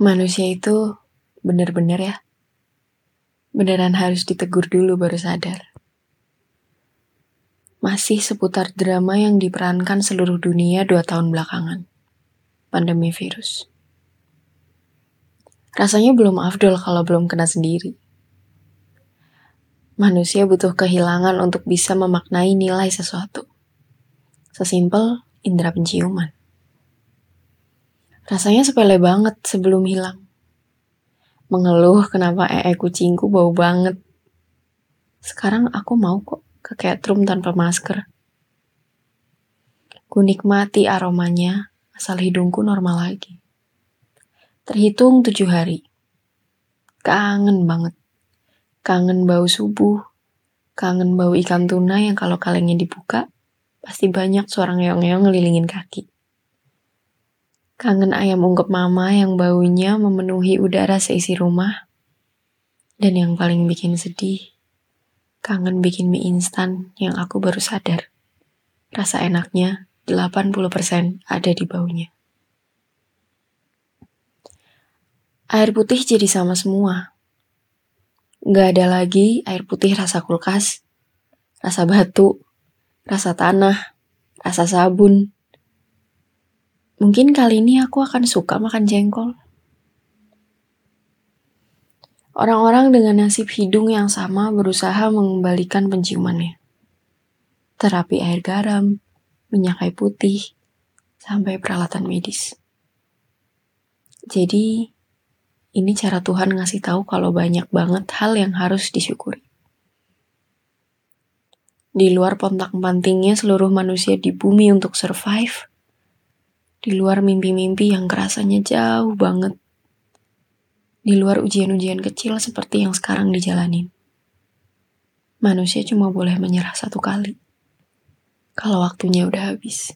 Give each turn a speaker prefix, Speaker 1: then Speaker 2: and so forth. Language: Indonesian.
Speaker 1: Manusia itu bener-bener ya. Beneran harus ditegur dulu baru sadar. Masih seputar drama yang diperankan seluruh dunia dua tahun belakangan. Pandemi virus. Rasanya belum afdol kalau belum kena sendiri. Manusia butuh kehilangan untuk bisa memaknai nilai sesuatu. Sesimpel indera penciuman. Rasanya sepele banget sebelum hilang. Mengeluh kenapa ee kucingku bau banget. Sekarang aku mau kok ke catroom tanpa masker. Ku nikmati aromanya asal hidungku normal lagi. Terhitung tujuh hari. Kangen banget. Kangen bau subuh. Kangen bau ikan tuna yang kalau kalengnya dibuka, pasti banyak suara ngeong-ngeong ngelilingin kaki. Kangen ayam ungkep mama yang baunya memenuhi udara seisi rumah. Dan yang paling bikin sedih, kangen bikin mie instan yang aku baru sadar. Rasa enaknya 80% ada di baunya. Air putih jadi sama semua. Gak ada lagi air putih rasa kulkas, rasa batu, rasa tanah, rasa sabun, Mungkin kali ini aku akan suka makan jengkol. Orang-orang dengan nasib hidung yang sama berusaha mengembalikan penciumannya. Terapi air garam, minyak kayu putih, sampai peralatan medis. Jadi, ini cara Tuhan ngasih tahu kalau banyak banget hal yang harus disyukuri. Di luar pontak-pantingnya seluruh manusia di bumi untuk survive, di luar mimpi-mimpi yang kerasanya jauh banget. Di luar ujian-ujian kecil seperti yang sekarang dijalanin. Manusia cuma boleh menyerah satu kali. Kalau waktunya udah habis.